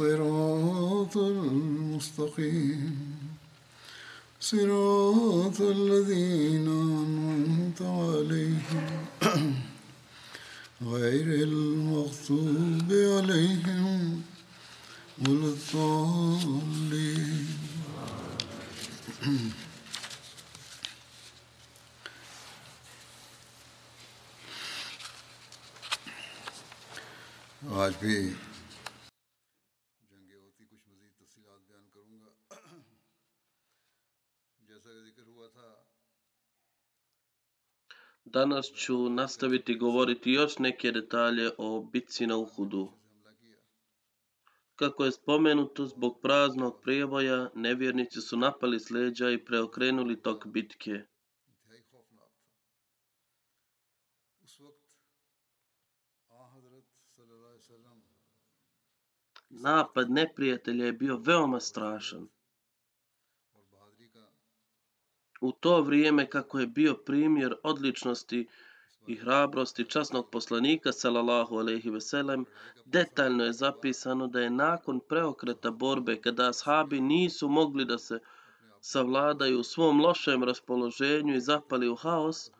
الصراط المستقيم. صراط الذين Danas ću nastaviti govoriti još neke detalje o bitci na Uhudu. Kako je spomenuto, zbog praznog prijevoja, nevjernici su napali sleđa i preokrenuli tok bitke. Napad neprijatelja je bio veoma strašan u to vrijeme kako je bio primjer odličnosti i hrabrosti časnog poslanika sallallahu alejhi ve sellem detaljno je zapisano da je nakon preokreta borbe kada ashabi nisu mogli da se savladaju u svom lošem raspoloženju i zapali u haos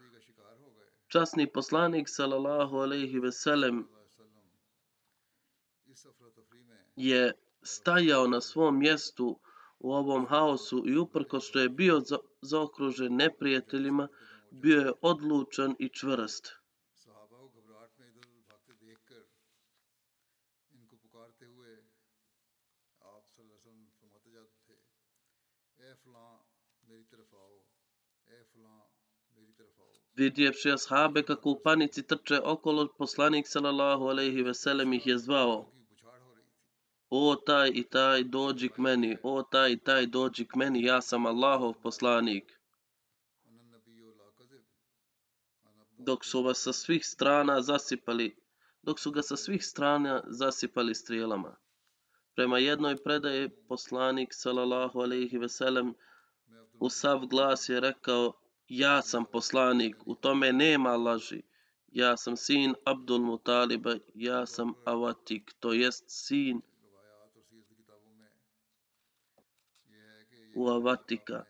časni poslanik sallallahu alejhi ve sellem je stajao na svom mjestu u ovom haosu i uprko što je bio zaokružen neprijateljima, bio je odlučan i čvrst. Vidjevši ashabe kako u panici trče okolo, poslanik sallallahu alaihi veselem ih je zvao. O taj i taj dođi k meni, o taj i taj dođi k meni, ja sam Allahov poslanik. Dok su vas sa svih strana zasipali, dok su ga sa svih strana zasipali strijelama. Prema jednoj predaje poslanik sallallahu alejhi ve sellem u sav glas je rekao ja sam poslanik, u tome nema laži. Ja sam sin Abdul Mutaliba, ja sam Avatik, to jest sin u Avatika.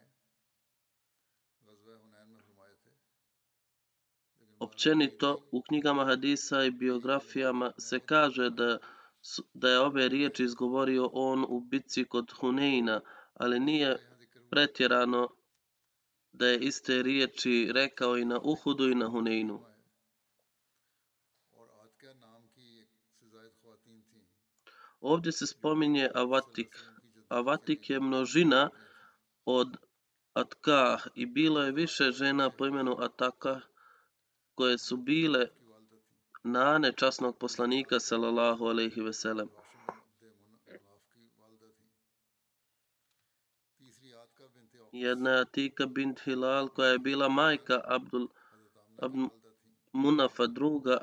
Općenito, u knjigama Hadisa i biografijama se kaže da, da je ove riječi izgovorio on u bitci kod Huneina, ali nije pretjerano da je iste riječi rekao i na Uhudu i na Huneinu. Ovdje se spominje Avatik. Avatik je množina od Atka i bilo je više žena po imenu Ataka koje su bile nane časnog poslanika sallallahu alejhi ve sellem. Jedna je Atika bint Hilal koja je bila majka Abdul Ab Munafa druga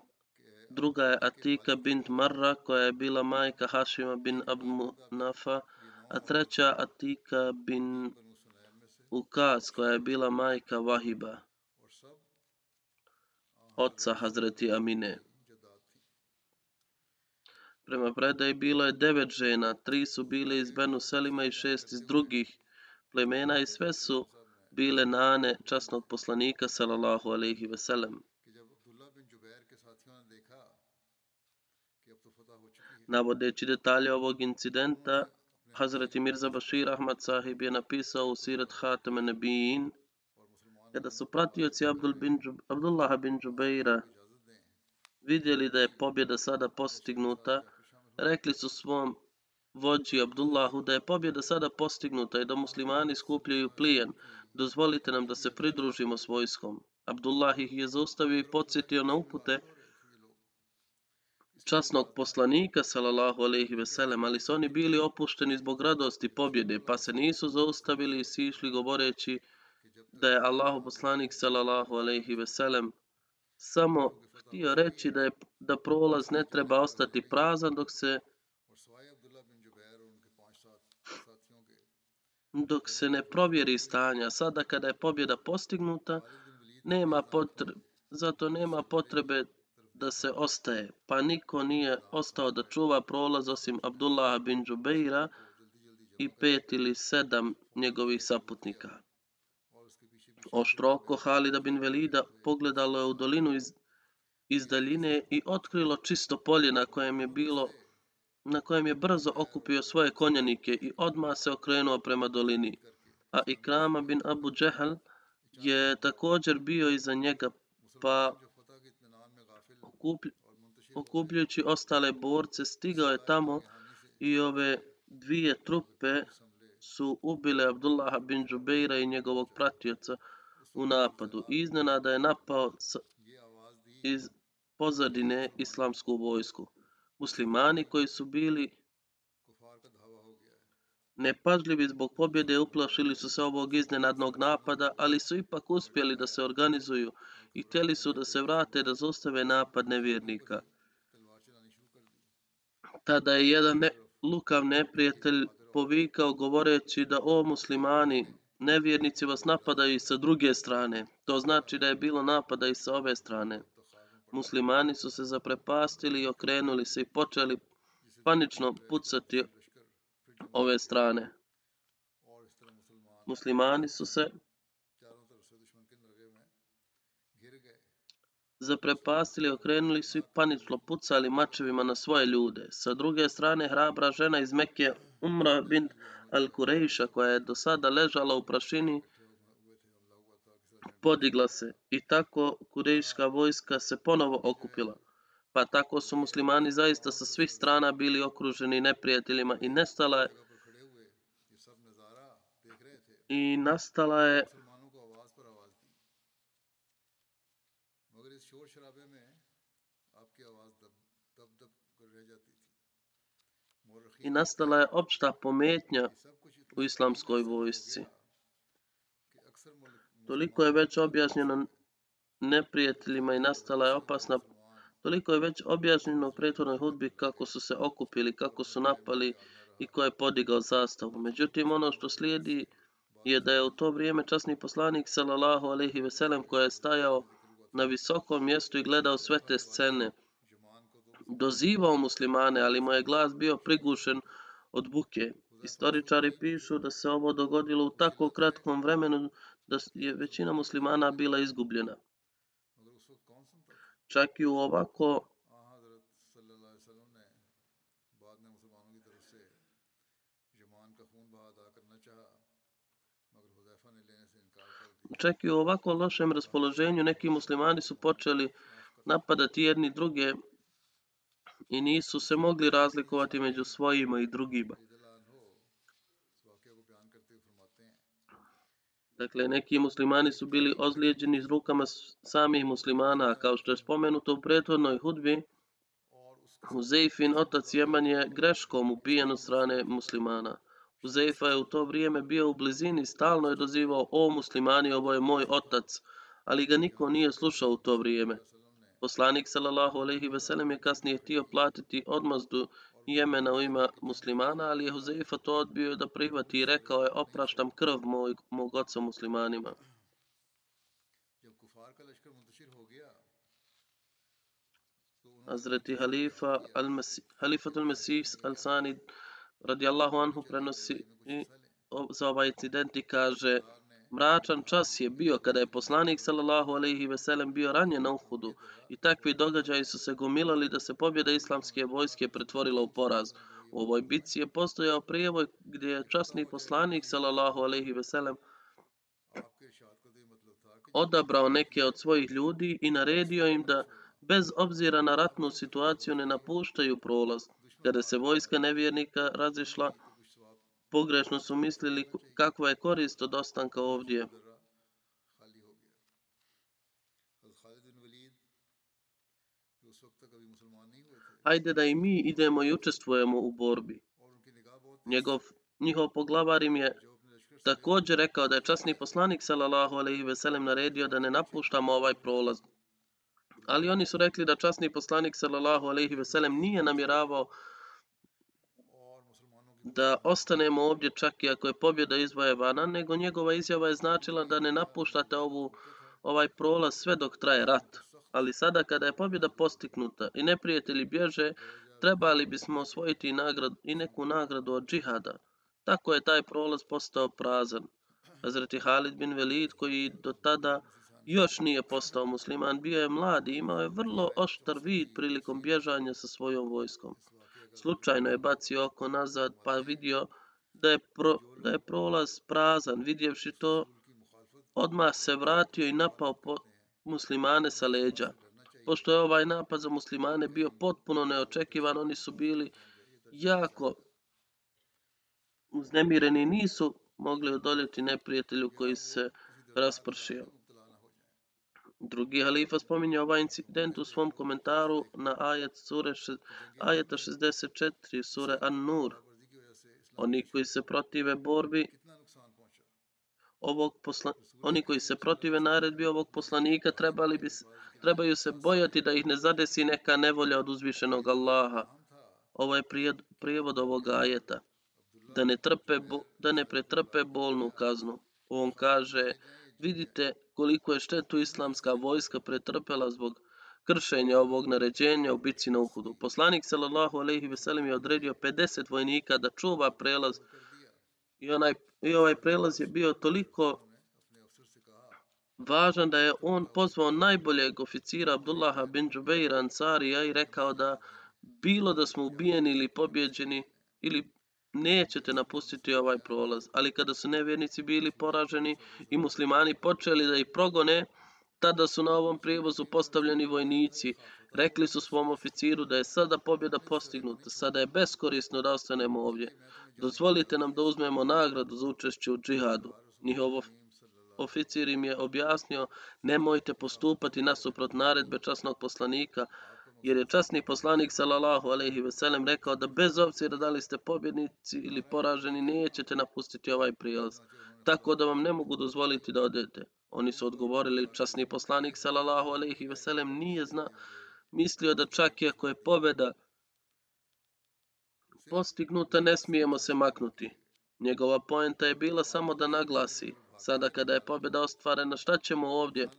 druga je Atika bint Marra koja je bila majka Hashima bin Abdul Munafa a treća Atika bin Ukaz koja je bila majka Vahiba, oca Hazreti Amine. Prema predaj bilo je devet žena, tri su bile iz Benu Selima i šest iz drugih plemena i sve su bile nane časnog poslanika, salallahu alaihi veselem. Navodeći detalje ovog incidenta, Hazreti Mirza Bashir Ahmad sahib je napisao u Sirat Hatama Nebijin, kada su pratioci Abdul bin Džub, Abdullaha bin Džubeira vidjeli da je pobjeda sada postignuta, rekli su svom vođi Abdullahu da je pobjeda sada postignuta i da muslimani skupljaju plijen, dozvolite nam da se pridružimo s vojskom. Abdullah ih je zaustavio i podsjetio na upute, časnog poslanika, sallallahu alejhi ve sellem, ali su oni bili opušteni zbog radosti pobjede, pa se nisu zaustavili i sišli govoreći da je Allahu poslanik, sallallahu alejhi ve sellem samo htio reći da, je, da prolaz ne treba ostati prazan dok se dok se ne provjeri stanja. Sada kada je pobjeda postignuta, nema potrebe, zato nema potrebe da se ostaje, pa niko nije ostao da čuva prolaz osim Abdullah bin Džubeira i pet ili sedam njegovih saputnika. Oštro oko Halida bin Velida pogledalo je u dolinu iz, iz daljine i otkrilo čisto polje na kojem je bilo na kojem je brzo okupio svoje konjanike i odma se okrenuo prema dolini. A Ikrama bin Abu Džehal je također bio iza njega, pa okupljujući ostale borce, stigao je tamo i ove dvije trupe su ubile Abdullah bin Džubeira i njegovog pratioca u napadu. Iznenada je napao s, iz pozadine islamsku vojsku. Muslimani koji su bili nepažljivi zbog pobjede uplašili su se ovog iznenadnog napada, ali su ipak uspjeli da se organizuju i htjeli su da se vrate da zostave napad nevjernika. Tada je jedan ne, lukav neprijatelj povikao govoreći da o muslimani, nevjernici vas napadaju i sa druge strane. To znači da je bilo napada i sa ove strane. Muslimani su se zaprepastili i okrenuli se i počeli panično pucati ove strane. Muslimani su se zaprepastili, okrenuli su i panično pucali mačevima na svoje ljude. Sa druge strane, hrabra žena iz Mekke Umra bin Al-Kurejša, koja je do sada ležala u prašini, podigla se i tako kurejška vojska se ponovo okupila. Pa tako su muslimani zaista sa svih strana bili okruženi neprijateljima i nestala je i nastala je शराबे में आपकी आवाज़ दब दब दब कर रह जाती थी i मोरखीन nastala je opšta pometnja ये सब कुछ u इतना islamskoj तेज़ी से हो vojsci. गया कि अक्सर मुल्क Toliko je već objašnjeno neprijateljima i nastala je opasna Toliko je već objašnjeno u prethodnoj hudbi kako su se okupili, kako su napali i ko je podigao zastavu. Međutim, ono što slijedi je da je u to vrijeme časni poslanik sallallahu alejhi ve sellem koji je stajao na visokom mjestu i gledao sve te scene. Dozivao muslimane, ali mu je glas bio prigušen od buke. Istoričari pišu da se ovo dogodilo u tako kratkom vremenu da je većina muslimana bila izgubljena. Čak i u ovako čak i u ovako lošem raspoloženju neki muslimani su počeli napadati jedni druge i nisu se mogli razlikovati među svojima i drugima. Dakle, neki muslimani su bili ozlijeđeni s rukama samih muslimana, kao što je spomenuto u prethodnoj hudbi, Huzeifin, otac Jeman, je greškom ubijen od strane muslimana. Huzeifa je u to vrijeme bio u blizini, stalno je dozivao, o muslimani, ovo je moj otac, ali ga niko nije slušao u to vrijeme. Poslanik sallallahu alejhi ve sellem je kasnije htio platiti odmazdu Jemena u ima muslimana, ali je Huzeifa to odbio da prihvati i rekao je opraštam krv moj, mog oca muslimanima. Hazreti Halifa, al Halifatul Mesih, Al-Sanid, radijallahu anhu prenosi i za ovaj incident i kaže mračan čas je bio kada je poslanik sallallahu alaihi ve sellem bio ranjen na Uhudu i takvi događaji su se gomilali da se pobjeda islamske vojske pretvorila u poraz. U ovoj bici je postojao prijevoj gdje je časni poslanik sallallahu alaihi ve sellem odabrao neke od svojih ljudi i naredio im da bez obzira na ratnu situaciju ne napuštaju prolaz kada se vojska nevjernika razišla, pogrešno su mislili kakva je korist od ostanka ovdje. Ajde da i mi idemo i učestvujemo u borbi. Njegov, njihov poglavar im je također rekao da je časni poslanik sallallahu alejhi ve sellem naredio da ne napuštamo ovaj prolaz. Ali oni su rekli da časni poslanik sallallahu alejhi ve sellem nije namjeravao da ostanemo ovdje čak i ako je pobjeda izvojevana, nego njegova izjava je značila da ne napuštate ovu, ovaj prolaz sve dok traje rat. Ali sada kada je pobjeda postignuta i neprijatelji bježe, trebali bismo osvojiti i, nagradu, i neku nagradu od džihada. Tako je taj prolaz postao prazan. Hazreti Halid bin Velid, koji do tada još nije postao musliman, bio je mlad i imao je vrlo oštar vid prilikom bježanja sa svojom vojskom. Slučajno je bacio oko nazad pa vidio da je, pro, da je prolaz prazan. Vidjevši to, odmah se vratio i napao po muslimane sa leđa. Pošto je ovaj napad za muslimane bio potpuno neočekivan, oni su bili jako uznemireni i nisu mogli odoljeti neprijatelju koji se raspršio. Drugi halifa spominje ovaj incident u svom komentaru na ajet sure ajeta 64 sure An-Nur. Oni koji se protive borbi ovog posla, oni koji se protive naredbi ovog poslanika trebali bi trebaju se bojati da ih ne zadesi neka nevolja od uzvišenog Allaha. Ovaj prijed, prijevod ovog ajeta da ne trpe bo, da ne pretrpe bolnu kaznu. On kaže vidite koliko je štetu islamska vojska pretrpela zbog kršenja ovog naređenja u bici na Uhudu. Poslanik sallallahu alejhi ve sellem je odredio 50 vojnika da čuva prelaz i onaj i ovaj prelaz je bio toliko važan da je on pozvao najboljeg oficira Abdullaha bin Džubeira Ansarija i rekao da bilo da smo ubijeni ili pobjeđeni ili nećete napustiti ovaj prolaz. Ali kada su nevjernici bili poraženi i muslimani počeli da ih progone, tada su na ovom prijevozu postavljeni vojnici. Rekli su svom oficiru da je sada pobjeda postignuta, sada je beskorisno da ostanemo ovdje. Dozvolite nam da uzmemo nagradu za učešće u džihadu. Njihov oficir im je objasnio nemojte postupati nasuprot naredbe časnog poslanika, jer je časni poslanik sallallahu alejhi ve sellem rekao da bez obzira da li ste pobjednici ili poraženi nećete napustiti ovaj prijelaz, tako da vam ne mogu dozvoliti da odete. Oni su odgovorili časni poslanik sallallahu alejhi ve sellem nije zna mislio da čak i ako je pobjeda postignuta ne smijemo se maknuti. Njegova poenta je bila samo da naglasi, sada kada je pobjeda ostvarena, šta ćemo ovdje?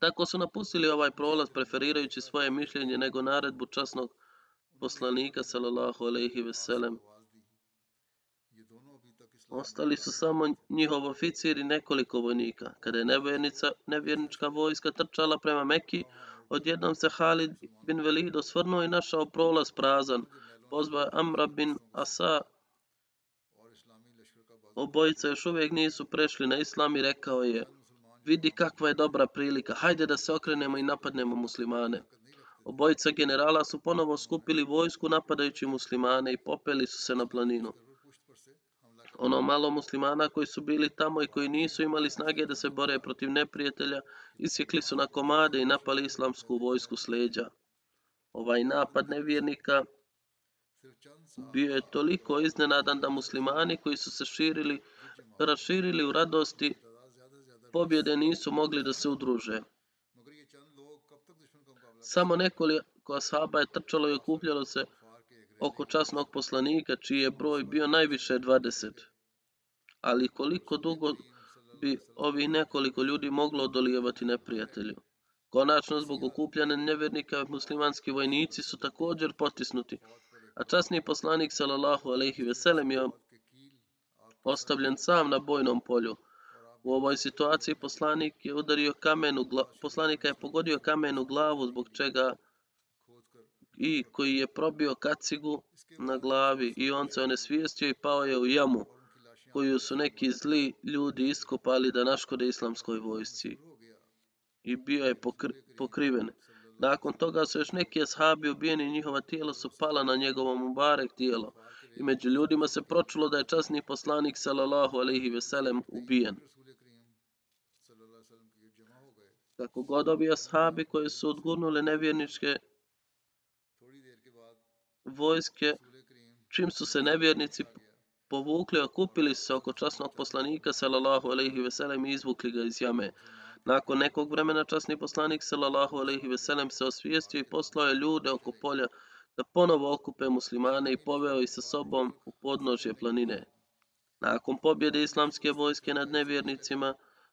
Tako su napustili ovaj prolaz preferirajući svoje mišljenje nego naredbu časnog poslanika sallallahu alejhi ve sellem. Ostali su samo njihov oficir i nekoliko vojnika. Kada je nevjernica, nevjernička vojska trčala prema Mekki, odjednom se Halid bin Velid osvrnuo i našao prolaz prazan. Pozvao je Amra bin Asa. Obojica još uvijek nisu prešli na islam i rekao je, vidi kakva je dobra prilika, hajde da se okrenemo i napadnemo muslimane. Obojica generala su ponovo skupili vojsku napadajući muslimane i popeli su se na planinu. Ono malo muslimana koji su bili tamo i koji nisu imali snage da se bore protiv neprijatelja, isjekli su na komade i napali islamsku vojsku s leđa. Ovaj napad nevjernika bio je toliko iznenadan da muslimani koji su se širili, raširili u radosti, pobjede nisu mogli da se udruže. Samo nekoliko ashaba je trčalo i okupljalo se oko časnog poslanika, čiji je broj bio najviše 20. Ali koliko dugo bi ovih nekoliko ljudi moglo odolijevati neprijatelju? Konačno, zbog okupljane nevjernika, muslimanski vojnici su također potisnuti. A časni poslanik, salallahu alaihi veselem, je ostavljen sam na bojnom polju. U ovoj situaciji poslanik je udario kamen u glavu, poslanika je pogodio kamen u glavu zbog čega i koji je probio kacigu na glavi i on se onesvijestio i pao je u jamu koju su neki zli ljudi iskopali da naškode islamskoj vojsci i bio je pokri, pokriven. Nakon toga su još neki ashabi ubijeni i njihova tijela su pala na njegovom mubarek tijelo. I među ljudima se pročulo da je časni poslanik sallallahu alaihi veselem ubijen. Kako god ovi ashabi koji su odgurnuli nevjerničke vojske, čim su se nevjernici povukli, okupili se oko časnog poslanika sallallahu alaihi veselem i izvukli ga iz jame. Nakon nekog vremena časni poslanik sallallahu alejhi ve sellem se osvijestio i poslao je ljude oko polja da ponovo okupe muslimane i poveo ih sa sobom u podnožje planine. Nakon pobjede islamske vojske nad nevjernicima,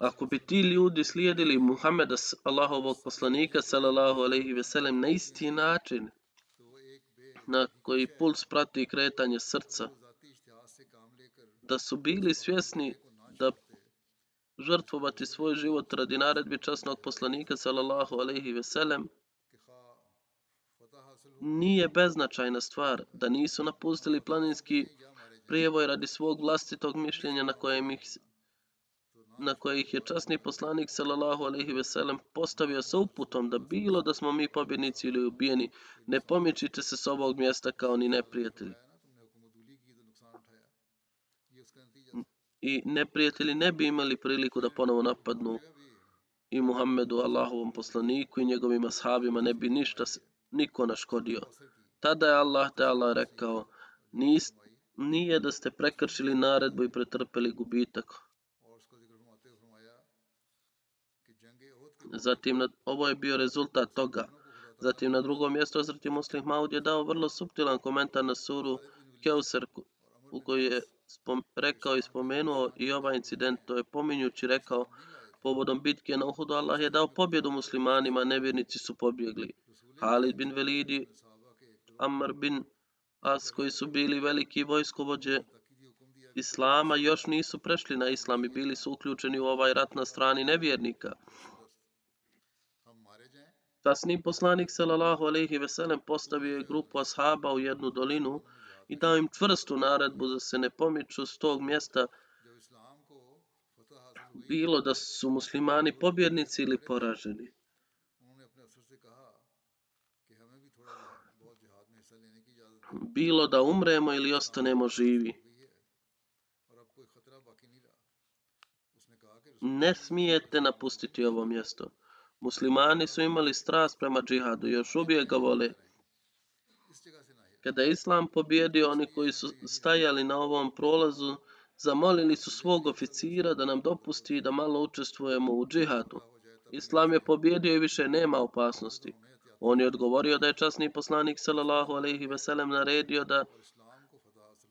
Ako bi ti ljudi slijedili Muhameda, Allahovog poslanika, sallallahu alaihi ve sellem, na isti način, na koji puls prati kretanje srca, da su bili svjesni da žrtvovati svoj život radi naredbi časnog poslanika, sallallahu alaihi ve sellem, nije beznačajna stvar da nisu napustili planinski prijevoj radi svog vlastitog mišljenja na kojem ih na koje ih je časni poslanik sallallahu alejhi ve sellem postavio sa uputom da bilo da smo mi pobjednici ili ubijeni ne pomičite se s ovog mjesta kao ni neprijatelji. I neprijatelji ne bi imali priliku da ponovo napadnu i Muhammedu Allahovom poslaniku i njegovim ashabima ne bi ništa niko naškodio. Tada je Allah te Allah rekao nis, nije da ste prekršili naredbu i pretrpeli gubitak Zatim, na, ovo je bio rezultat toga. Zatim, na drugom mjestu, Azrati Muslim Maud je dao vrlo subtilan komentar na suru Keuser, u kojoj je spom, rekao i spomenuo i ovaj incident, to je pominjući rekao, povodom bitke na Uhudu, Allah je dao pobjedu muslimanima, nevjernici su pobjegli. Halid bin Velidi, Amr bin As, koji su bili veliki vojskovođe Islama, još nisu prešli na Islam i bili su uključeni u ovaj rat na strani nevjernika. Kasni poslanik sallallahu alejhi ve sellem postavio je grupu ashaba u jednu dolinu i dao im čvrstu naredbu da se ne pomiču s tog mjesta bilo da su muslimani pobjednici ili poraženi. Bilo da umremo ili ostanemo živi. Ne smijete napustiti ovo mjesto. Muslimani su imali strast prema džihadu još uvijek ga vole. Kada je Islam pobjedio, oni koji su stajali na ovom prolazu, zamolili su svog oficira da nam dopusti da malo učestvujemo u džihadu. Islam je pobjedio i više nema opasnosti. On je odgovorio da je časni poslanik sallallahu alejhi ve sellem naredio da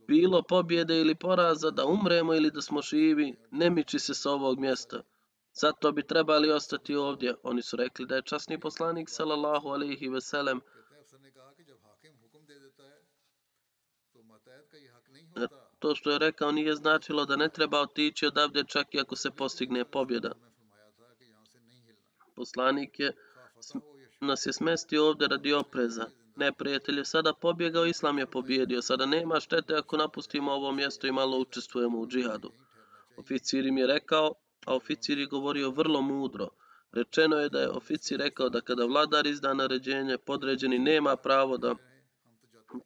bilo pobjede ili poraza da umremo ili da smo živi, ne miči se sa ovog mjesta. Zato bi trebali ostati ovdje. Oni su rekli da je časni poslanik sallallahu alejhi ve sellem to što je rekao nije značilo da ne treba otići odavde čak i ako se postigne pobjeda. Poslanik je nas je smestio ovdje radi opreza. Neprijatelj je sada pobjegao, islam je pobjedio. Sada nema štete ako napustimo ovo mjesto i malo učestvujemo u džihadu. Oficir im je rekao, a oficir je govorio vrlo mudro. Rečeno je da je oficir rekao da kada vladar izda naređenje, podređeni nema pravo da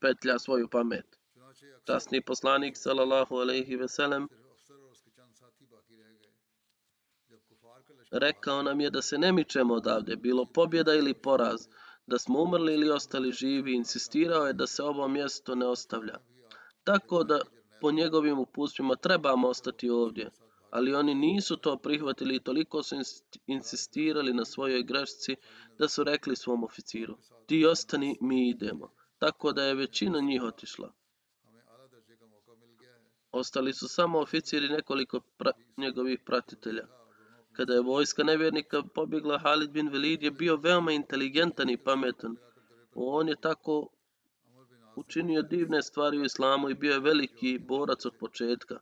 petlja svoju pamet. Časni poslanik, salallahu alaihi veselem, rekao nam je da se ne mičemo odavde, bilo pobjeda ili poraz, da smo umrli ili ostali živi, insistirao je da se ovo mjesto ne ostavlja. Tako da po njegovim upustvima trebamo ostati ovdje ali oni nisu to prihvatili i toliko su insistirali na svojoj grešci da su rekli svom oficiru, ti ostani, mi idemo. Tako da je većina njih otišla. Ostali su samo oficiri nekoliko pra njegovih pratitelja. Kada je vojska nevjernika pobjegla, Halid bin Velid je bio veoma inteligentan i pametan. On je tako učinio divne stvari u islamu i bio je veliki borac od početka.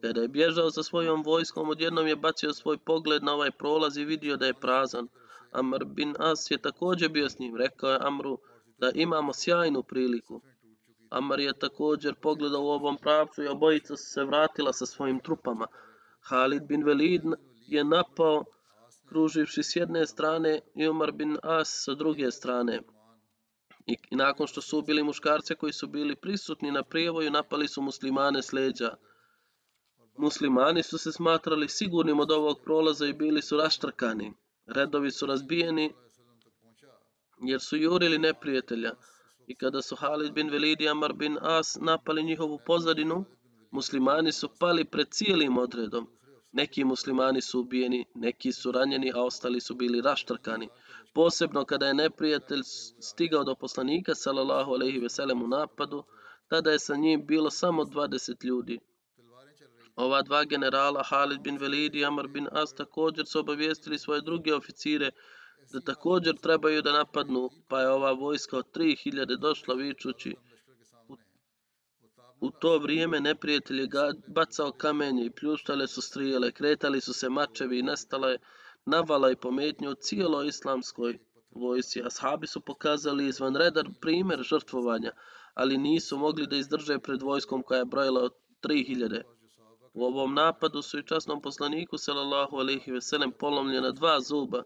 Kada je bježao sa svojom vojskom, odjednom je bacio svoj pogled na ovaj prolaz i vidio da je prazan. Amr bin As je također bio s njim. Rekao je Amru da imamo sjajnu priliku. Amr je također pogledao u ovom pravcu i obojica su se vratila sa svojim trupama. Halid bin Velid je napao kruživši s jedne strane i Umar bin As sa druge strane. I i nakon što su ubili muškarce koji su bili prisutni na prijevoju, napali su muslimane s leđa. Muslimani su se smatrali sigurnim od ovog prolaza i bili su raštrkani. Redovi su razbijeni jer su jurili neprijatelja. I kada su Halid bin Velid i Amar bin As napali njihovu pozadinu, muslimani su pali pred cijelim odredom. Neki muslimani su ubijeni, neki su ranjeni, a ostali su bili raštrkani. Posebno kada je neprijatelj stigao do poslanika, salallahu alaihi veselem, u napadu, tada je sa njim bilo samo 20 ljudi. Ova dva generala, Halid bin Velid i Amar bin As, također su obavijestili svoje druge oficire da također trebaju da napadnu, pa je ova vojska od 3000 došla vičući. U, u to vrijeme neprijatelj je bacao kamenje i pljuštale su strijele, kretali su se mačevi i nestala je navala i pometnje u cijeloj islamskoj vojsi. Ashabi su pokazali izvanredan primjer žrtvovanja, ali nisu mogli da izdrže pred vojskom koja je brojila od 3000. U ovom napadu su i časnom poslaniku sallallahu alejhi ve sellem polomljena dva zuba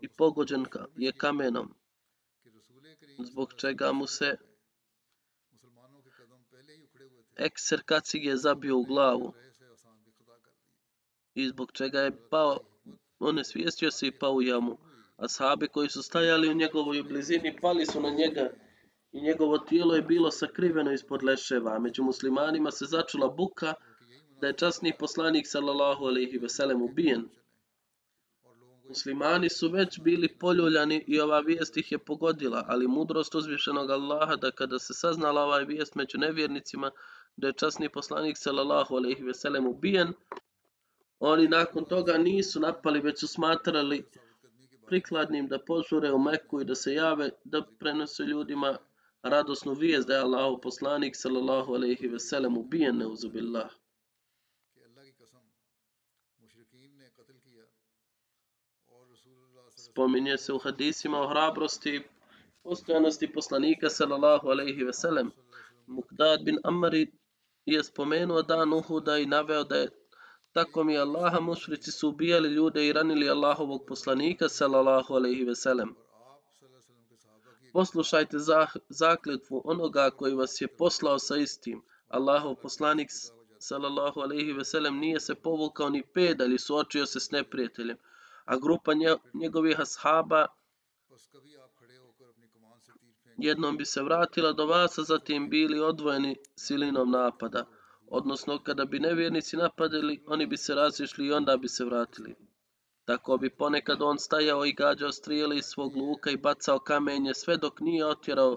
i pogođen je kamenom. Zbog čega mu se ekser kacig je zabio u glavu i zbog čega je pao, on je svijestio se i pao u jamu. A sahabi koji su stajali u njegovoj blizini pali su na njega i njegovo tijelo je bilo sakriveno ispod leševa. Među muslimanima se začula buka, da je časni poslanik sallallahu alaihi ve sellem ubijen. Muslimani su već bili poljuljani i ova vijest ih je pogodila, ali mudrost uzvišenog Allaha da kada se saznala ova vijest među nevjernicima da je časni poslanik sallallahu alaihi ve sellem ubijen, oni nakon toga nisu napali, već su smatrali prikladnim da požure u Meku i da se jave, da prenose ljudima radosnu vijest da je Allahu poslanik sallallahu alaihi ve sellem ubijen neuzubillah. spominje se u hadisima o hrabrosti postojanosti poslanika sallallahu alejhi ve sellem. Muqdad bin Amr je spomenuo dan Uhuda i naveo da je tako mi Allaha mušrici su ubijali ljude i ranili Allahovog poslanika sallallahu alejhi ve sellem. Poslušajte za, zakljetvu onoga koji vas je poslao sa istim. Allahov poslanik sallallahu alejhi ve sellem nije se povukao ni pedalj i suočio se s neprijateljem a grupa njegovih ashaba jednom bi se vratila do vas, a zatim bili odvojeni silinom napada. Odnosno, kada bi nevjernici napadili, oni bi se razišli i onda bi se vratili. Tako bi ponekad on stajao i gađao strijeli iz svog luka i bacao kamenje sve dok nije otjerao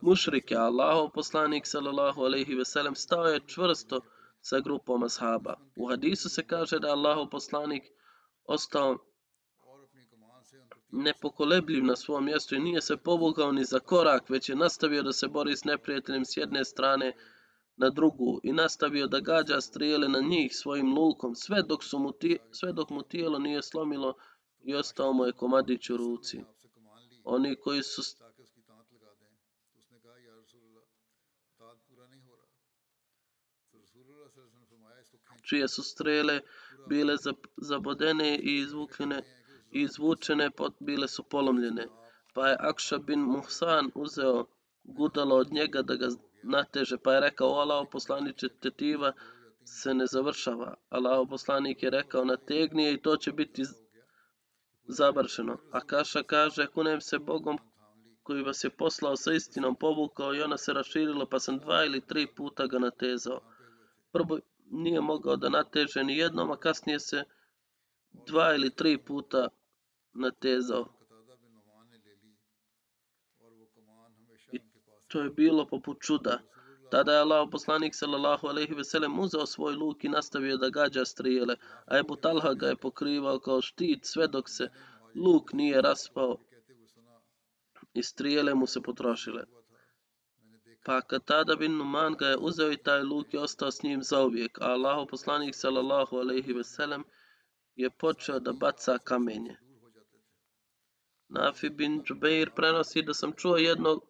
mušrike. Allahov poslanik sallallahu alaihi ve sellem stao je čvrsto sa grupom ashaba. U hadisu se kaže da Allahov poslanik ostao nepokolebljiv na svom mjestu i nije se povukao ni za korak, već je nastavio da se bori s neprijateljem s jedne strane na drugu i nastavio da gađa strijele na njih svojim lukom, sve dok, su mu, ti, sve dok mu tijelo nije slomilo i ostao mu je komadić u ruci. Oni koji su čije su strele bile zabodene i izvukljene izvučene, pot- bile su polomljene. Pa je Akša bin Muhsan uzeo gudalo od njega da ga nateže, pa je rekao, o Allaho poslaniče, tetiva se ne završava. Allaho poslanik je rekao, nategni je i to će biti završeno. A Kaša kaže, kunem se Bogom koji vas je poslao sa istinom, povukao i ona se raširila, pa sam dva ili tri puta ga natezao. Prvo, nije mogao da nateže ni jednom, a kasnije se dva ili tri puta natezao. I to je bilo poput čuda. Tada je Allah poslanik sallallahu alaihi veselem uzeo svoj luk i nastavio da gađa strijele, a Ebu Talha ga je pokrivao kao štit sve dok se luk nije raspao i strijele mu se potrošile. Pa kad tada bin Numan ga je uzeo i taj luk je ostao s njim zauvijek, a Allah poslanik sallallahu alaihi veselem je počeo da baca kamenje. Nafi bin Džubeir prenosi da sam čuo jednog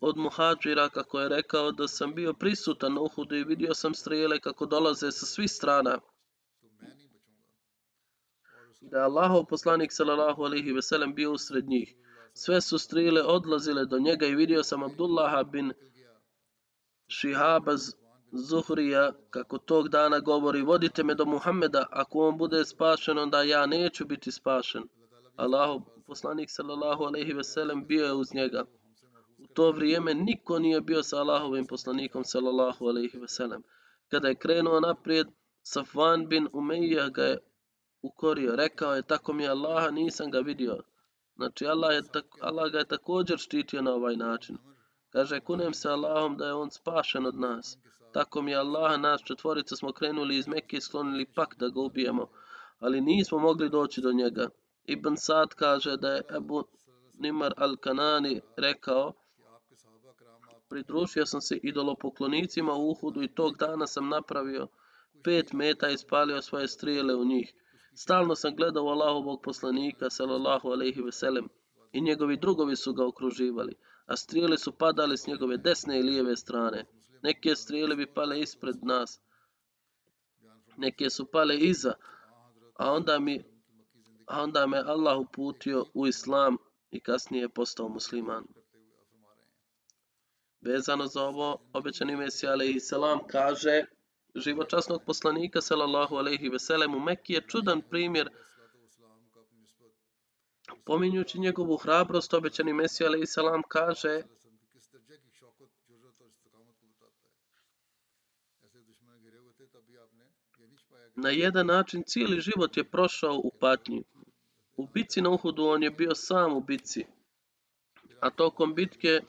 od muhađira kako je rekao da sam bio prisutan na Uhudu i vidio sam strele kako dolaze sa svih strana. Da Allahov poslanik sallallahu alaihi ve sellem bio usred njih. Sve su strele odlazile do njega i vidio sam Abdullaha bin Šihaba Zuhrija kako tog dana govori vodite me do Muhammeda, ako on bude spašen onda ja neću biti spašen. Allahov poslanik sallallahu alejhi ve sellem bio je uz njega. U to vrijeme niko nije bio sa Allahovim poslanikom sallallahu alejhi ve sellem. Kada je krenuo naprijed, Safvan bin Umeyyah ga je ukorio. Rekao je, tako mi je Allaha, nisam ga vidio. Znači, Allah, je tako, Allah ga je također štitio na ovaj način. Kaže, kunem se Allahom da je on spašen od nas. Tako mi je Allah, nas četvorica smo krenuli iz Mekke i sklonili pak da ga ubijemo, ali nismo mogli doći do njega. Ibn Sad kaže da je Ebu Nimar al-Kanani rekao pridružio sam se idolopoklonicima u Uhudu i tog dana sam napravio pet meta i spalio svoje strijele u njih. Stalno sam gledao Allahovog poslanika sallallahu alejhi ve sellem i njegovi drugovi su ga okruživali, a strijele su padale s njegove desne i lijeve strane. Neke strijele bi pale ispred nas, neke su pale iza, a onda mi a onda me Allah uputio u islam i kasnije je postao musliman. Vezano za ovo, obećani Mesija alaihi selam kaže životčasnog poslanika sallallahu alaihi veselem u Mekki je čudan primjer Pominjući njegovu hrabrost, obećani Mesija alaihi salam kaže Na jedan način cijeli život je prošao u patnju. U bitci na Uhudu on je bio sam u bitci. A tokom bitke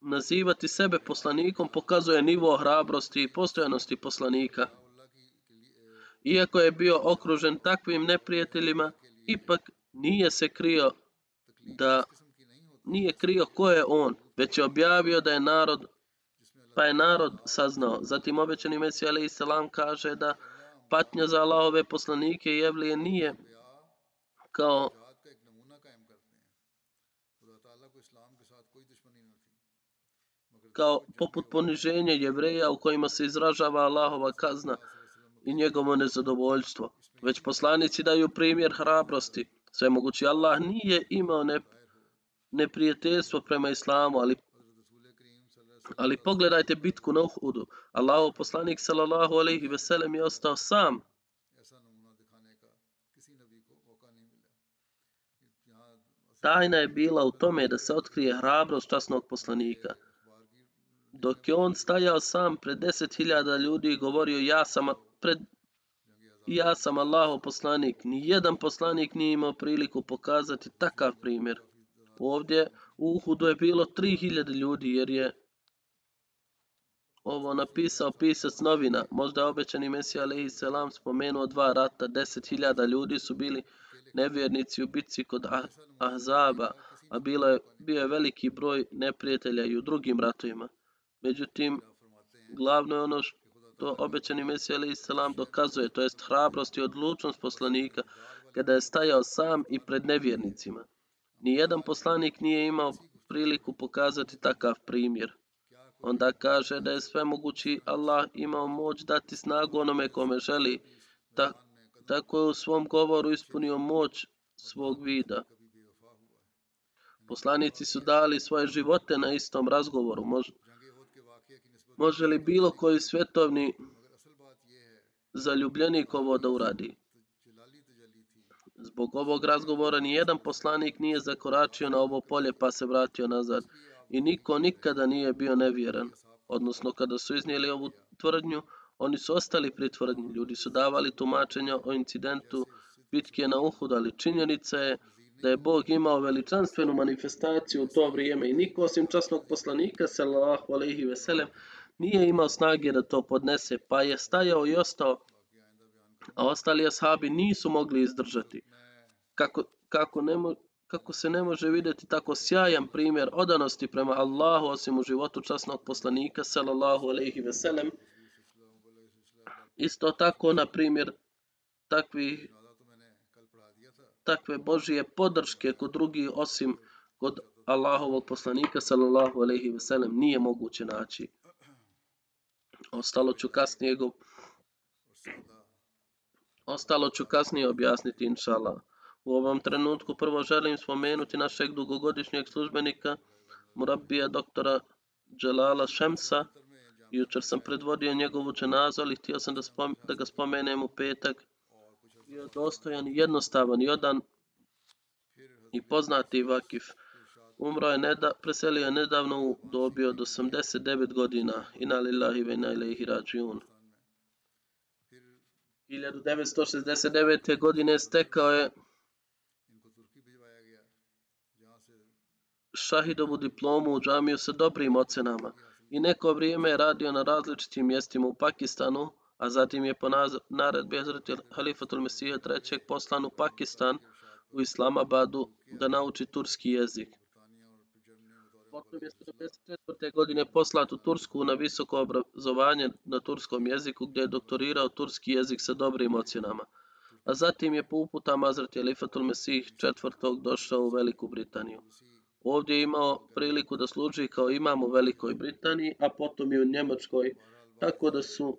nazivati sebe poslanikom pokazuje nivo hrabrosti i postojanosti poslanika. Iako je bio okružen takvim neprijateljima, ipak nije se krio da nije krio ko je on, već je objavio da je narod pa je narod saznao. Zatim obećani Mesija alaih kaže da patnja za Allahove poslanike i jevlije nije kao kao poput poniženja jevreja u kojima se izražava Allahova kazna i njegovo nezadovoljstvo. Već poslanici daju primjer hrabrosti. Sve mogući Allah nije imao ne, neprijateljstvo prema islamu, ali ali pogledajte bitku na Uhudu. Allahov poslanik sallallahu alejhi ve sellem je ostao sam tajna je bila u tome da se otkrije hrabrost časnog poslanika. Dok je on stajao sam pred deset hiljada ljudi i govorio ja sam, pred, ja sam Allaho poslanik, ni jedan poslanik nije imao priliku pokazati takav primjer. Ovdje u Uhudu je bilo tri hiljade ljudi jer je ovo napisao pisac novina. Možda je obećani Mesija Ali Selam spomenuo dva rata, deset hiljada ljudi su bili nevjernici u bitci kod Ah- Ahzaba, a bilo je, bio je veliki broj neprijatelja i u drugim ratovima. Međutim, glavno je ono što obećani Mesija alaihi selam dokazuje, to jest hrabrost i odlučnost poslanika kada je stajao sam i pred nevjernicima. Nijedan poslanik nije imao priliku pokazati takav primjer. Onda kaže da je sve mogući Allah imao moć dati snagu onome kome želi. Ta, tako je u svom govoru ispunio moć svog vida. Poslanici su dali svoje živote na istom razgovoru. Može, može li bilo koji svetovni zaljubljenik ovo da uradi? Zbog ovog razgovora nijedan poslanik nije zakoračio na ovo polje pa se vratio nazad. I niko nikada nije bio nevjeran. Odnosno, kada su iznijeli ovu tvrdnju, Oni su ostali pritvorni, ljudi su davali tumačenja o incidentu bitke na Uhud, ali činjenica je da je Bog imao veličanstvenu manifestaciju u to vrijeme i niko osim časnog poslanika, sallallahu alaihi veselem, nije imao snage da to podnese, pa je stajao i ostao, a ostali ashabi nisu mogli izdržati. Kako, kako, ne mo, kako se ne može vidjeti tako sjajan primjer odanosti prema Allahu osim u životu časnog poslanika, sallallahu alaihi veselem, isto tako, na primjer, takvi takve Božije podrške kod drugih osim kod Allahovog poslanika sallallahu alejhi ve sellem nije moguće naći. Ostalo ću kasnije go Ostalo ću kasnije objasniti inshallah. U ovom trenutku prvo želim spomenuti našeg dugogodišnjeg službenika Murabija doktora Dželala Šemsa. Jučer sam predvodio njegovu dženazu, ali htio sam da, spom da ga spomenem u petak bio dostojan i jednostavan i odan i poznati vakif. Umro je neda, preselio je nedavno u dobi od 89 godina. Ina lillahi ve ina ilaihi rađiun. 1969. godine stekao je šahidovu diplomu u džamiju sa dobrim ocenama i neko vrijeme je radio na različitim mjestima u Pakistanu, a zatim je po naredbi Hazreti Halifatul Mesija III. poslan u Pakistan u Islamabadu da nauči turski jezik. Potom je 1974. godine poslat u Tursku na visoko obrazovanje na turskom jeziku gdje je doktorirao turski jezik sa dobrim ocjenama. A zatim je po uputama Hazreti Halifatul Mesih četvrtog došao u Veliku Britaniju. Ovdje je imao priliku da služi kao imam u Velikoj Britaniji, a potom i u Njemačkoj, tako da su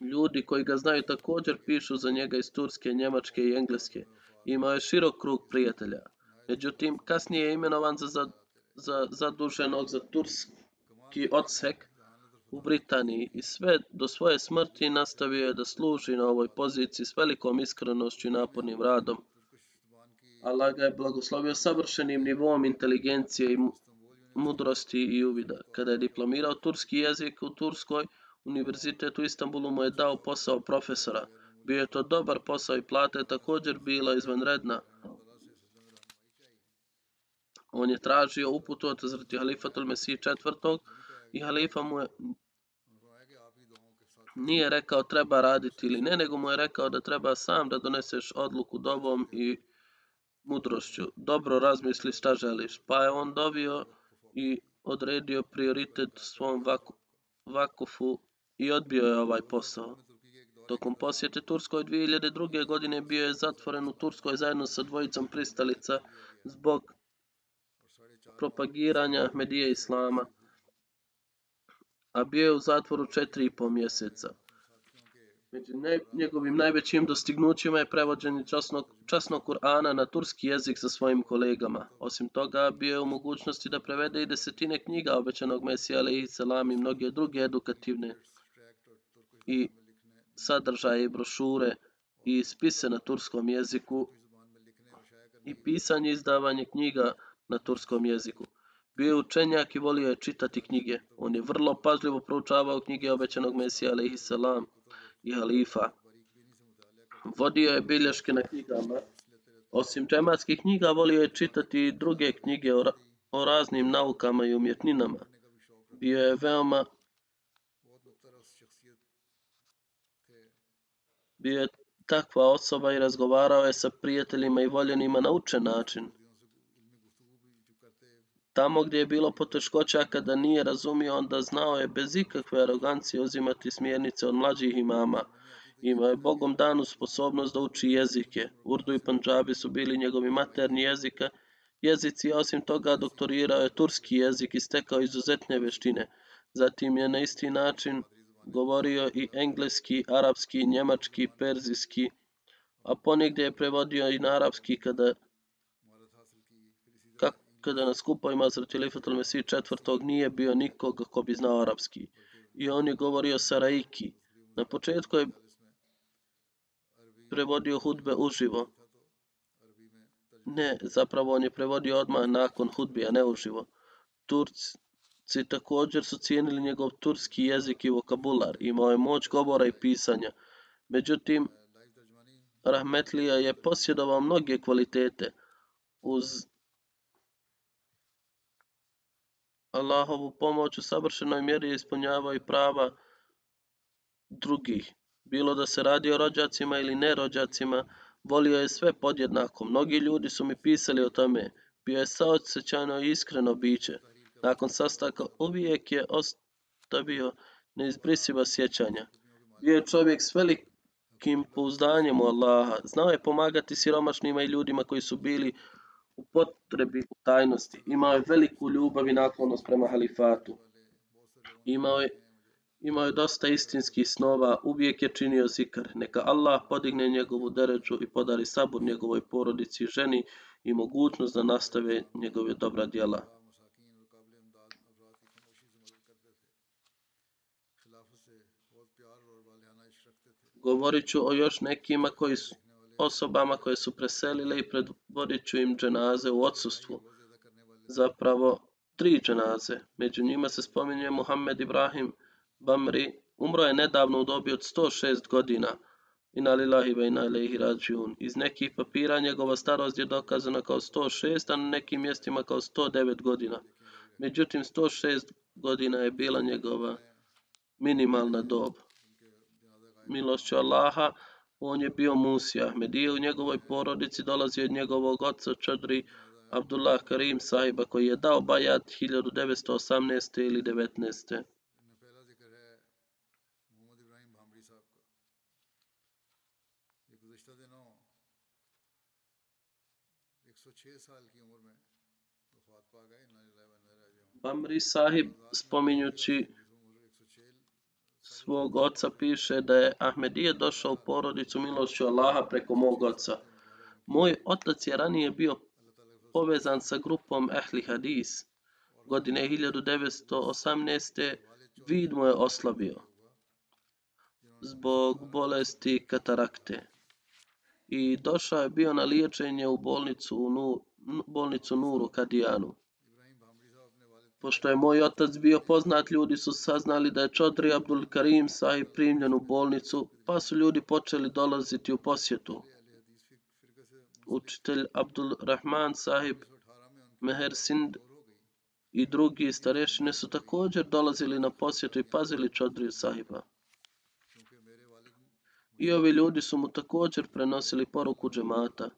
Ljudi koji ga znaju također pišu za njega iz Turske, Njemačke i Engleske. Imao je širok krug prijatelja. Međutim, kasnije je imenovan za, za, za zaduženog za turski odsek u Britaniji i sve do svoje smrti nastavio je da služi na ovoj poziciji s velikom iskrenošću i napornim radom. Allah ga je blagoslovio savršenim nivom inteligencije i mudrosti i uvida. Kada je diplomirao turski jezik u Turskoj, Univerzitet u Istanbulu mu je dao posao profesora. Bio je to dobar posao i plata je također bila izvanredna. On je tražio uputu od zrti halifatul Mesih četvrtog i halifa mu je nije rekao treba raditi ili ne, nego mu je rekao da treba sam da doneseš odluku dobom i mudrošću. Dobro razmisli šta želiš. Pa je on dobio i odredio prioritet svom vaku, vakufu i odbio je ovaj posao. Tokom posjete Turskoj 2002. godine bio je zatvoren u Turskoj zajedno sa dvojicom pristalica zbog propagiranja medije islama, a bio je u zatvoru četiri i pol mjeseca. Među naj, njegovim najvećim dostignućima je prevođenje časnog, časnog Kur'ana na turski jezik sa svojim kolegama. Osim toga, bio je u mogućnosti da prevede i desetine knjiga obećanog Mesija, alaihi salam i mnoge druge edukativne i sadržaje i brošure i spise na turskom jeziku i pisanje i izdavanje knjiga na turskom jeziku. Bio je učenjak i volio je čitati knjige. On je vrlo pažljivo proučavao knjige obećanog Mesija alaihi salam i halifa. Vodio je bilješke na knjigama. Osim džematskih knjiga, volio je čitati druge knjige o, ra o raznim naukama i umjetninama. Bio je veoma bio je takva osoba i razgovarao je sa prijateljima i voljenima na učen način. Tamo gdje je bilo poteškoća kada nije razumio, onda znao je bez ikakve arogancije uzimati smjernice od mlađih imama. Imao je Bogom danu sposobnost da uči jezike. Urdu i Panđabi su bili njegovi materni jezika. Jezici, osim toga, doktorirao je turski jezik i stekao izuzetne veštine. Zatim je na isti način govorio i engleski, arapski, njemački, perzijski, a ponegdje je prevodio i na arapski kada kada na skupovima Hazreti Lefetul Mesih četvrtog nije bio nikog ko bi znao arapski. I on je govorio saraiki. Na početku je prevodio hudbe uživo. Ne, zapravo on je prevodio odmah nakon hudbe, a ne uživo. Turci, Turci također su cijenili njegov turski jezik i vokabular. Imao je moć govora i pisanja. Međutim, Rahmetlija je posjedovao mnoge kvalitete. Uz Allahovu pomoć u savršenoj mjeri ispunjavao i prava drugih. Bilo da se radi o rođacima ili nerođacima, volio je sve podjednako. Mnogi ljudi su mi pisali o tome. Bio je saosećajno i iskreno biće. Nakon sastaka uvijek je ostavio neizbrisiva sjećanja. Bio je čovjek s velikim pouzdanjem u Allaha. Znao je pomagati siromašnima i ljudima koji su bili u potrebi u tajnosti. Imao je veliku ljubav i naklonost prema halifatu. Imao je, imao je dosta istinskih snova, uvijek je činio zikar. Neka Allah podigne njegovu deređu i podari sabur njegovoj porodici i ženi i mogućnost da nastave njegove dobra djela. Govorit ću o još nekima koji su, osobama koje su preselile i predvodit ću im dženaze u odsustvu. Zapravo, tri dženaze. Među njima se spominje Muhammed Ibrahim Bamri. Umro je nedavno u dobi od 106 godina. Ina lillahi ve ina ilaihi rađiun. Iz nekih papira njegova starost je dokazana kao 106, a na nekim mjestima kao 109 godina. Međutim, 106 godina je bila njegova minimalna dob. Milošću Allaha, on je bio Musi Ahmedije, u njegovoj porodici dolazi od njegovog oca Čadri Abdullah Karim sahiba koji je dao bajat 1918. ili 19. Bamri sahib spominjući svog oca piše da je Ahmedije došao u porodicu milošću Allaha preko mog oca. Moj otac je ranije bio povezan sa grupom Ehli Hadis. Godine 1918. vid mu je oslabio zbog bolesti katarakte. I došao je bio na liječenje u bolnicu, u nu, bolnicu Nuru Kadijanu. Pošto je moj otac bio poznat, ljudi su saznali da je Čodri Abdul Karim sahib primljen u bolnicu, pa su ljudi počeli dolaziti u posjetu. Učitelj Abdul Rahman sahib Meher Sind i drugi starešine su također dolazili na posjetu i pazili Čodri sahiba. I ovi ljudi su mu također prenosili poruku džemata.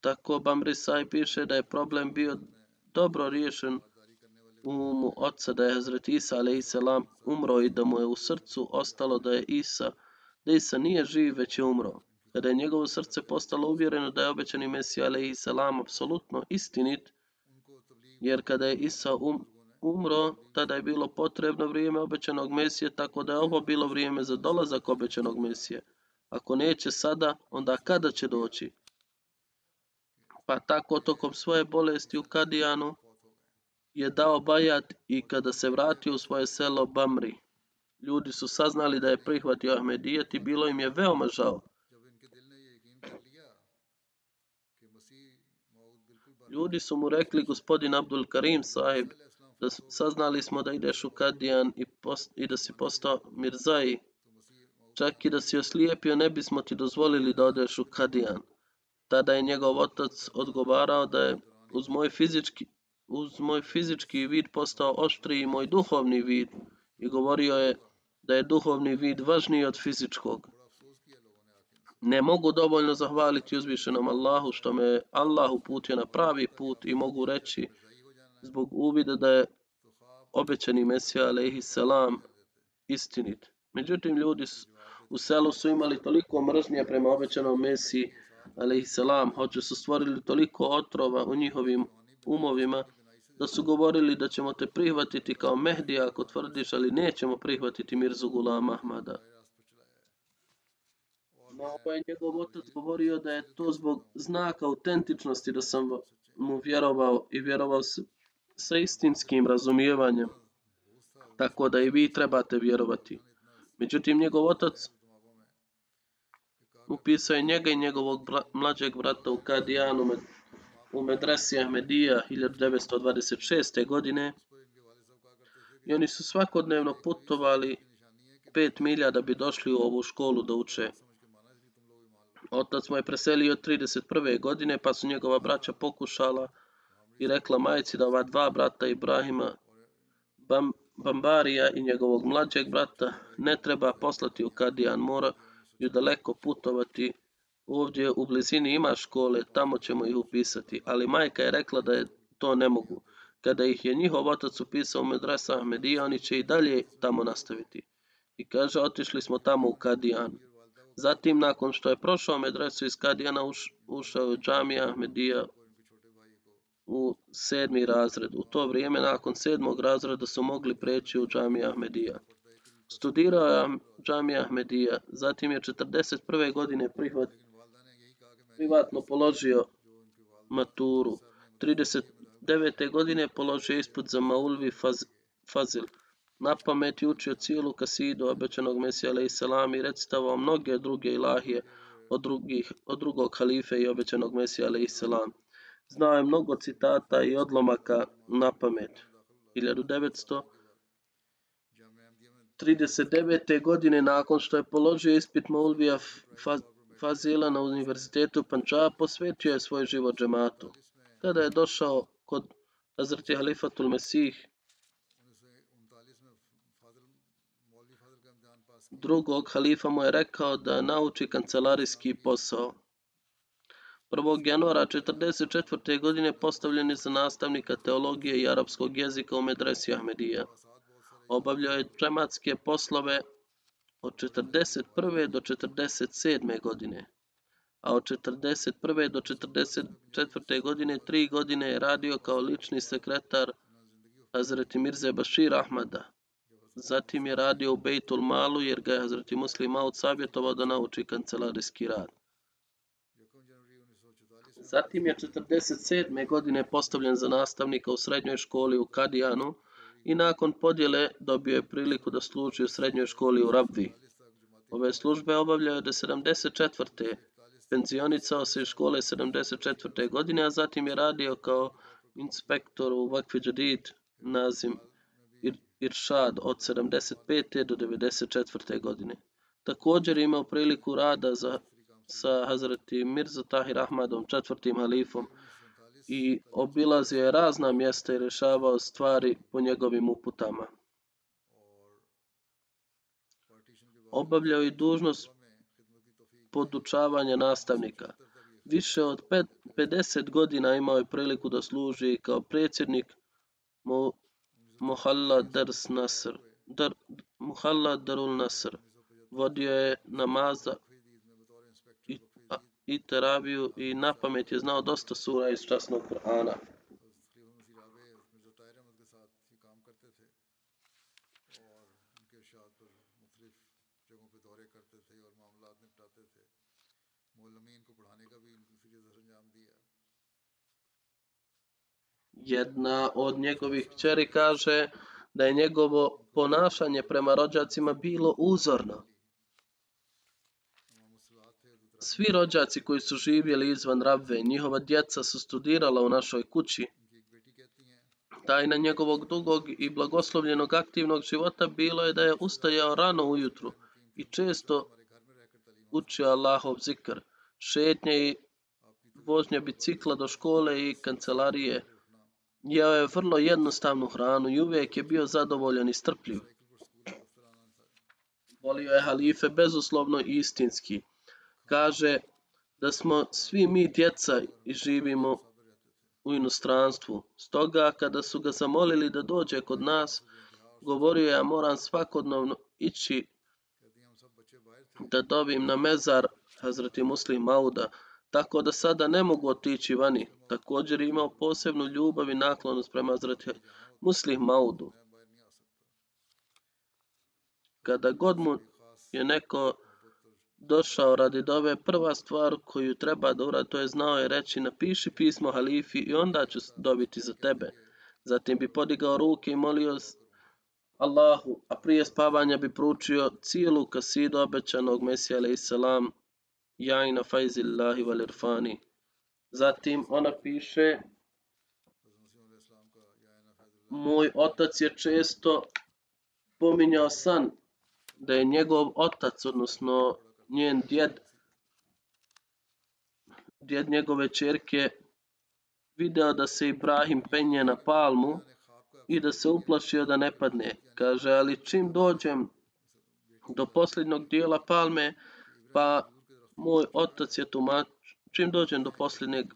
Tako Bamri Saj piše da je problem bio dobro riješen umu oca da je Hazret Isa a.s. umro i da mu je u srcu ostalo da je Isa, da Isa nije živ, već je umro. Kada je njegovo srce postalo uvjereno da je obećani Mesija a.s. apsolutno istinit, jer kada je Isa um, umro, tada je bilo potrebno vrijeme obećanog Mesije, tako da je ovo bilo vrijeme za dolazak obećanog Mesije. Ako neće sada, onda kada će doći? Pa tako tokom svoje bolesti u Kadijanu, je dao bajat i kada se vratio u svoje selo Bamri. Ljudi su saznali da je prihvatio Ahmedijet i bilo im je veoma žao. Ljudi su mu rekli, gospodin Abdul Karim sahib, da saznali smo da ideš u Kadijan i, post, i da si postao Mirzai. Čak i da si oslijepio, ne bismo ti dozvolili da odeš u Kadijan. Tada je njegov otac odgovarao da je uz moj fizički uz moj fizički vid postao oštriji moj duhovni vid i govorio je da je duhovni vid važniji od fizičkog. Ne mogu dovoljno zahvaliti uzvišenom Allahu što me Allah uputio na pravi put i mogu reći zbog uvida da je obećani Mesija alaihi salam istinit. Međutim, ljudi u selu su imali toliko mržnje prema obećanom Mesiji alaihi salam, hoće su stvorili toliko otrova u njihovim umovima da su govorili da ćemo te prihvatiti kao Mehdi ako tvrdiš, ali nećemo prihvatiti Mirzu Gulama Ahmada. No, ovo je njegov otac govorio da je to zbog znaka autentičnosti da sam mu vjerovao i vjerovao s, sa istinskim razumijevanjem. Tako da i vi trebate vjerovati. Međutim, njegov otac upisao je njega i njegovog bra, mlađeg brata u Kadijanu u medresi Ahmedija 1926. godine i oni su svakodnevno putovali pet milja da bi došli u ovu školu da uče. Otac mu je preselio 31. godine, pa su njegova braća pokušala i rekla majici da ova dva brata Ibrahima, Bam, Bambarija i njegovog mlađeg brata, ne treba poslati u Kadijan, moraju daleko putovati. Ovdje u blizini ima škole, tamo ćemo ih upisati. Ali majka je rekla da je to ne mogu. Kada ih je njihov otac upisao u medresa Ahmedija, oni će i dalje tamo nastaviti. I kaže, otišli smo tamo u Kadijan. Zatim, nakon što je prošao medresu iz Kadijana, uš, ušao je džamija Ahmedija u sedmi razred. U to vrijeme, nakon sedmog razreda, su mogli preći u džamija Ahmedija. Studirao je džamija Ahmedija, zatim je 41. godine prihvatio privatno položio maturu. 39. godine položio ispod za Maulvi Faz, Fazil. Na pamet je učio cijelu kasidu obećanog Mesija alaih salam i recitavao mnoge druge ilahije od, drugih, od drugog halife i obećanog Mesija alaih salam. Znao je mnogo citata i odlomaka na pamet. 1939. godine nakon što je položio ispit Maulvija Fazila na univerzitetu Panča, posvetio je svoj život džematu. Kada je došao kod Hazreti Halifatul Mesih, drugog halifa mu je rekao da nauči kancelarijski posao. 1. januara 1944. godine postavljen je za nastavnika teologije i arapskog jezika u medresi Ahmedija. Obavljao je džematske poslove od 41. do 47. godine, a od 41. do 44. godine tri godine je radio kao lični sekretar Hazreti Mirze Bashir Ahmada. Zatim je radio u Bejtul Malu jer ga je Hazreti Muslim Maud savjetovao da nauči kancelarijski rad. Zatim je 47. godine postavljen za nastavnika u srednjoj školi u Kadijanu i nakon podjele dobio je priliku da služi u srednjoj školi u Rabvi. Ove službe obavljao je do 74. Penzionicao se iz škole 74. godine, a zatim je radio kao inspektor u Vakfi Džadid nazim Iršad od 75. do 94. godine. Također je imao priliku rada za, sa Hazreti Mirza Tahir Ahmadom, četvrtim halifom, i obilazio je razna mjesta i rešavao stvari po njegovim uputama. Obavljao je dužnost podučavanja nastavnika. Više od 50 godina imao je priliku da služi kao predsjednik Mohalla Dars Nasr, Dar, Mohalla Darul Nasr. Vodio je namaza i teraviju i na pamet je znao dosta sura iz časnog Kur'ana. Jedna od njegovih kćeri kaže da je njegovo ponašanje prema rođacima bilo uzorno. Svi rođaci koji su živjeli izvan Rabve, njihova djeca su studirala u našoj kući. Tajna njegovog dugog i blagoslovljenog aktivnog života bilo je da je ustajao rano ujutru i često učio Allahov zikr, šetnje i vožnje bicikla do škole i kancelarije, Jeo je vrlo jednostavnu hranu i uvijek je bio zadovoljan i strpljiv. Volio je halife bezuslovno i istinski. Kaže da smo svi mi djeca i živimo u inostranstvu. Stoga kada su ga zamolili da dođe kod nas, govorio je ja moram svakodnevno ići da dobim na mezar Hazreti Muslim Mauda, tako da sada ne mogu otići vani. Također je imao posebnu ljubav i naklonost prema Hazreti Muslim Maudu. Kada god mu je neko došao radi dove, prva stvar koju treba da uradi, to je znao je reći napiši pismo halifi i onda ću dobiti za tebe. Zatim bi podigao ruke i molio Allahu, a prije spavanja bi pručio cijelu kasidu obećanog Mesija a.s. salam Jajna fajzillahi wal irfani. Zatim ona piše Moj otac je često pominjao san da je njegov otac, odnosno njen djed, djed njegove čerke, video da se Ibrahim penje na palmu i da se uplašio da ne padne. Kaže, ali čim dođem do posljednog dijela palme, pa moj otac je tumač, čim dođem do posljednjeg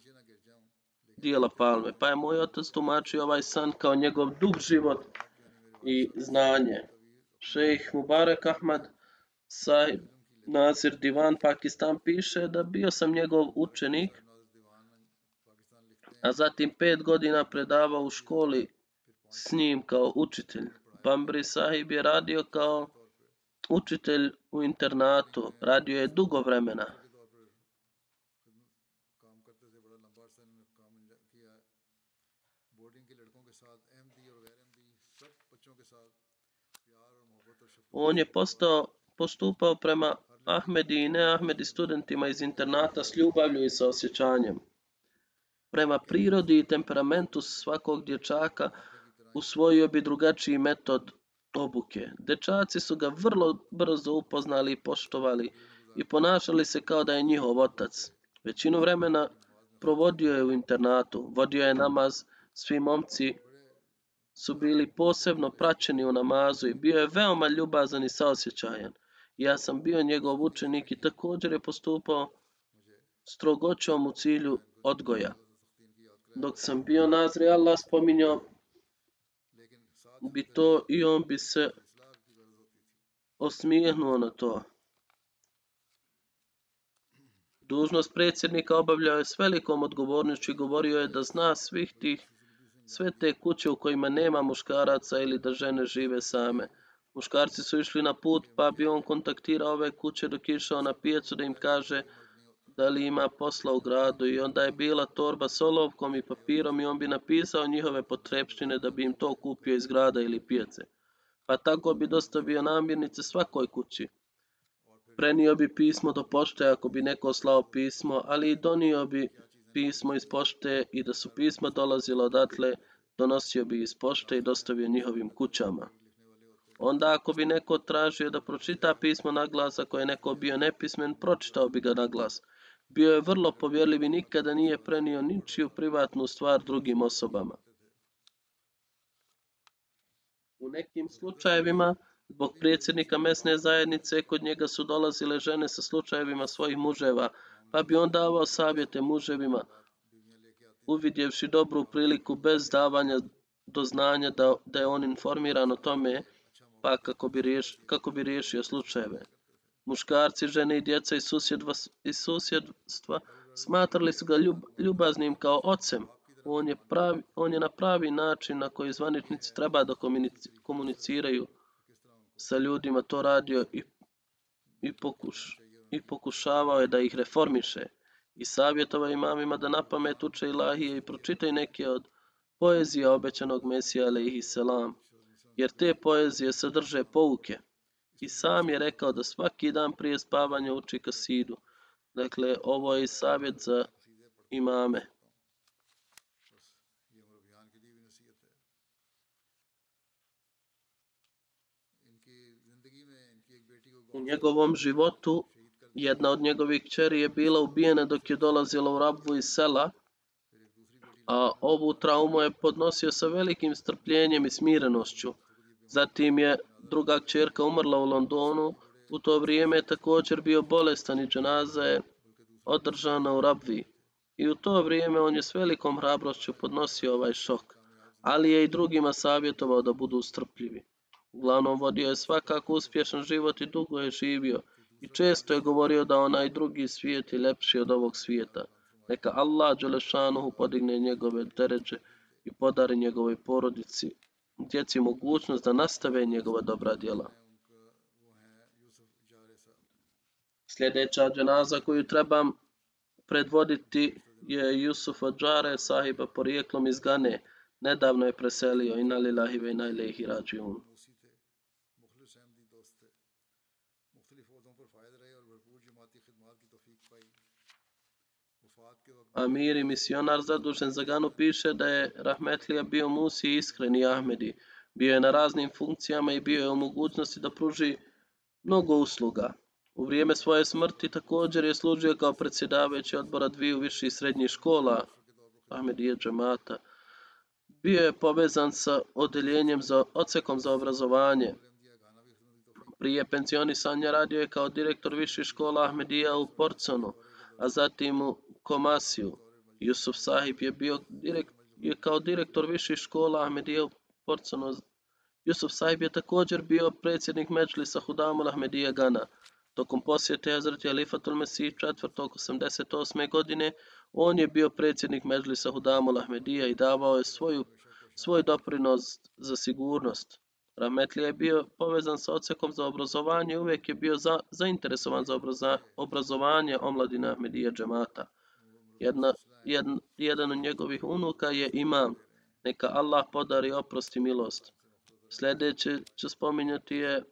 dijela palme, pa je moj otac tumačio ovaj san kao njegov dug život i znanje. Šejh Mubarak Ahmad Sahib Nazir Divan Pakistan piše da bio sam njegov učenik, a zatim pet godina predavao u školi s njim kao učitelj. Bambri Sahib je radio kao učitelj u internatu, radio je dugo vremena. On je postao, postupao prema Ahmedi i neahmedi studentima iz internata s ljubavlju i sa osjećanjem. Prema prirodi i temperamentu svakog dječaka usvojio bi drugačiji metod obuke. Dečaci su ga vrlo brzo upoznali i poštovali i ponašali se kao da je njihov otac. Većinu vremena provodio je u internatu, vodio je namaz, svi momci su bili posebno praćeni u namazu i bio je veoma ljubazan i saosjećajan. Ja sam bio njegov učenik i također je postupao strogoćom u cilju odgoja. Dok sam bio nazri, Allah spominjao bi to i on bi se osmijehnuo na to. Dužnost predsjednika obavljao je s velikom odgovornošću i govorio je da zna svih tih sve te kuće u kojima nema muškaraca ili da žene žive same. Muškarci su išli na put pa bi on kontaktirao ove kuće dok išao na pijacu da im kaže da li ima posla u gradu i onda je bila torba s olovkom i papirom i on bi napisao njihove potrebštine da bi im to kupio iz grada ili pijace. Pa tako bi dostavio namirnice svakoj kući. Prenio bi pismo do pošte ako bi neko slao pismo, ali i donio bi pismo iz pošte i da su pisma dolazila odatle, donosio bi iz pošte i dostavio njihovim kućama. Onda ako bi neko tražio da pročita pismo na glas, ako je neko bio nepismen, pročitao bi ga na glas. Bio je vrlo povjerljiv i nikada nije prenio ničiju privatnu stvar drugim osobama. U nekim slučajevima, zbog predsjednika mesne zajednice, kod njega su dolazile žene sa slučajevima svojih muževa, pa bi on davao savjete muževima, uvidjevši dobru priliku bez davanja do znanja da, da je on informiran o tome, pa kako bi, riješ, kako bi riješio slučajeve. Muškarci, žene i djeca iz, susjedva, iz susjedstva smatrali su ga ljub, ljubaznim kao ocem. On je, pravi, on je na pravi način na koji zvaničnici treba da komuniciraju sa ljudima to radio i, i pokuš, i pokušavao je da ih reformiše i savjetovao imamima da na pamet uče ilahije i pročitaju neke od poezija obećanog Mesija alaihi selam, jer te poezije sadrže pouke. I sam je rekao da svaki dan prije spavanja uči kasidu. Dakle, ovo je i savjet za imame. U njegovom životu Jedna od njegovih kćeri je bila ubijena dok je dolazila u rabvu iz sela, a ovu traumu je podnosio sa velikim strpljenjem i smirenošću. Zatim je druga kćerka umrla u Londonu, u to vrijeme je također bio bolestan i dženaza je održana u rabvi. I u to vrijeme on je s velikom hrabrošću podnosio ovaj šok, ali je i drugima savjetovao da budu strpljivi. Uglavnom vodio je svakako uspješan život i dugo je živio, I često je govorio da onaj drugi svijet je lepši od ovog svijeta. Neka Allah Đelešanuhu podigne njegove deređe i podari njegovoj porodici, djeci mogućnost da nastave njegova dobra djela. Sljedeća dženaza koju trebam predvoditi je Jusuf Adžare, sahiba porijeklom iz Gane. Nedavno je preselio, inna lillahi ve inna ilaihi rađiun. Amir misionar zadužen za Ganu piše da je Rahmetlija bio Musi iskreni Ahmedi. Bio je na raznim funkcijama i bio je u mogućnosti da pruži mnogo usluga. U vrijeme svoje smrti također je služio kao predsjedavajući odbora dviju viših srednjih škola Ahmedije džemata. Bio je povezan sa odeljenjem za ocekom za obrazovanje. Prije pensionisanja radio je kao direktor viših škola Ahmedija u Porconu, a zatim u Komasiju. Jusuf Sahib je bio direkt, je kao direktor viših škola Ahmedija u Porconu. Jusuf Sahib je također bio predsjednik Međlisa Hudamul Ahmedija Gana. Tokom posjete Hazreti Alifatul Mesih 488. godine, on je bio predsjednik Međlisa Hudamul Ahmedija i davao je svoju, svoj doprinos za sigurnost. Rahmetli je bio povezan sa ocekom za obrazovanje i uvijek je bio za, zainteresovan za obraza, obrazovanje omladina Ahmedija džemata. Jedna, jed, jedan od njegovih unuka je imam. Neka Allah podari oprost i milost. Sljedeće ću spominjati je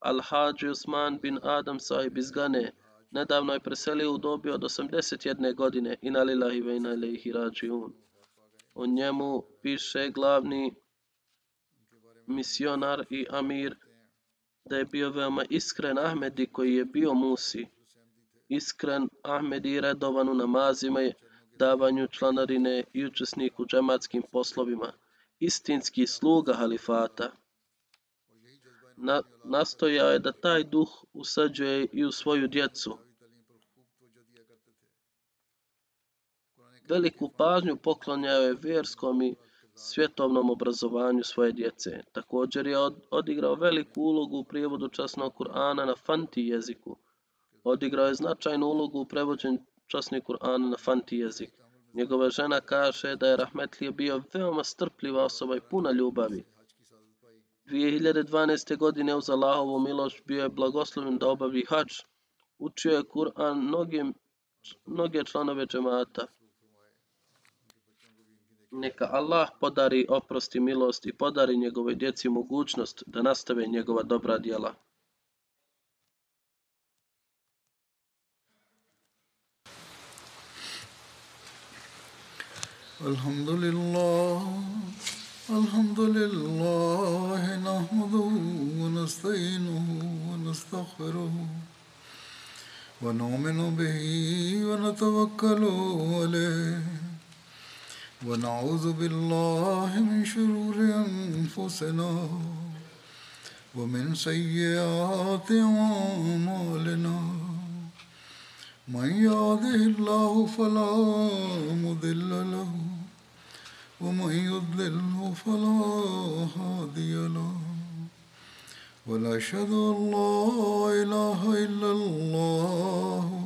Al-Hadži Usman bin Adam sahib iz Gane. Nedavno je preselio u dobi od 81. godine. Inalilahi ve ina ilaihi rađiun. O njemu piše glavni misionar i amir da je bio veoma iskren Ahmedi koji je bio Musi. Iskren Ahmedi redovan u namazima i davanju članarine i učesnik u džematskim poslovima. Istinski sluga halifata na, nastojao je da taj duh usađuje i u svoju djecu. Veliku pažnju poklonjao je vjerskom i svjetovnom obrazovanju svoje djece. Također je odigrao veliku ulogu u prijevodu časnog Kur'ana na fanti jeziku. Odigrao je značajnu ulogu u prevođenju časnog Kur'ana na fanti jezik. Njegova žena kaže da je Rahmetlije bio veoma strpljiva osoba i puna ljubavi. 2012. godine uz Allahovu milost bio je blagosloven da obavi hač. Učio je Kur'an mnoge, mnoge članove džemata. Neka Allah podari oprost i milost i podari njegove djeci mogućnost da nastave njegova dobra djela. Alhamdulillah. الحمد لله نحمده ونستعينه ونستغفره ونؤمن به ونتوكل عليه ونعوذ بالله من شرور أنفسنا ومن سيئات أعمالنا. من يهده الله فلا مضل له ومن يضلله فلا هادي له. ونشهد أن لا إله إلا الله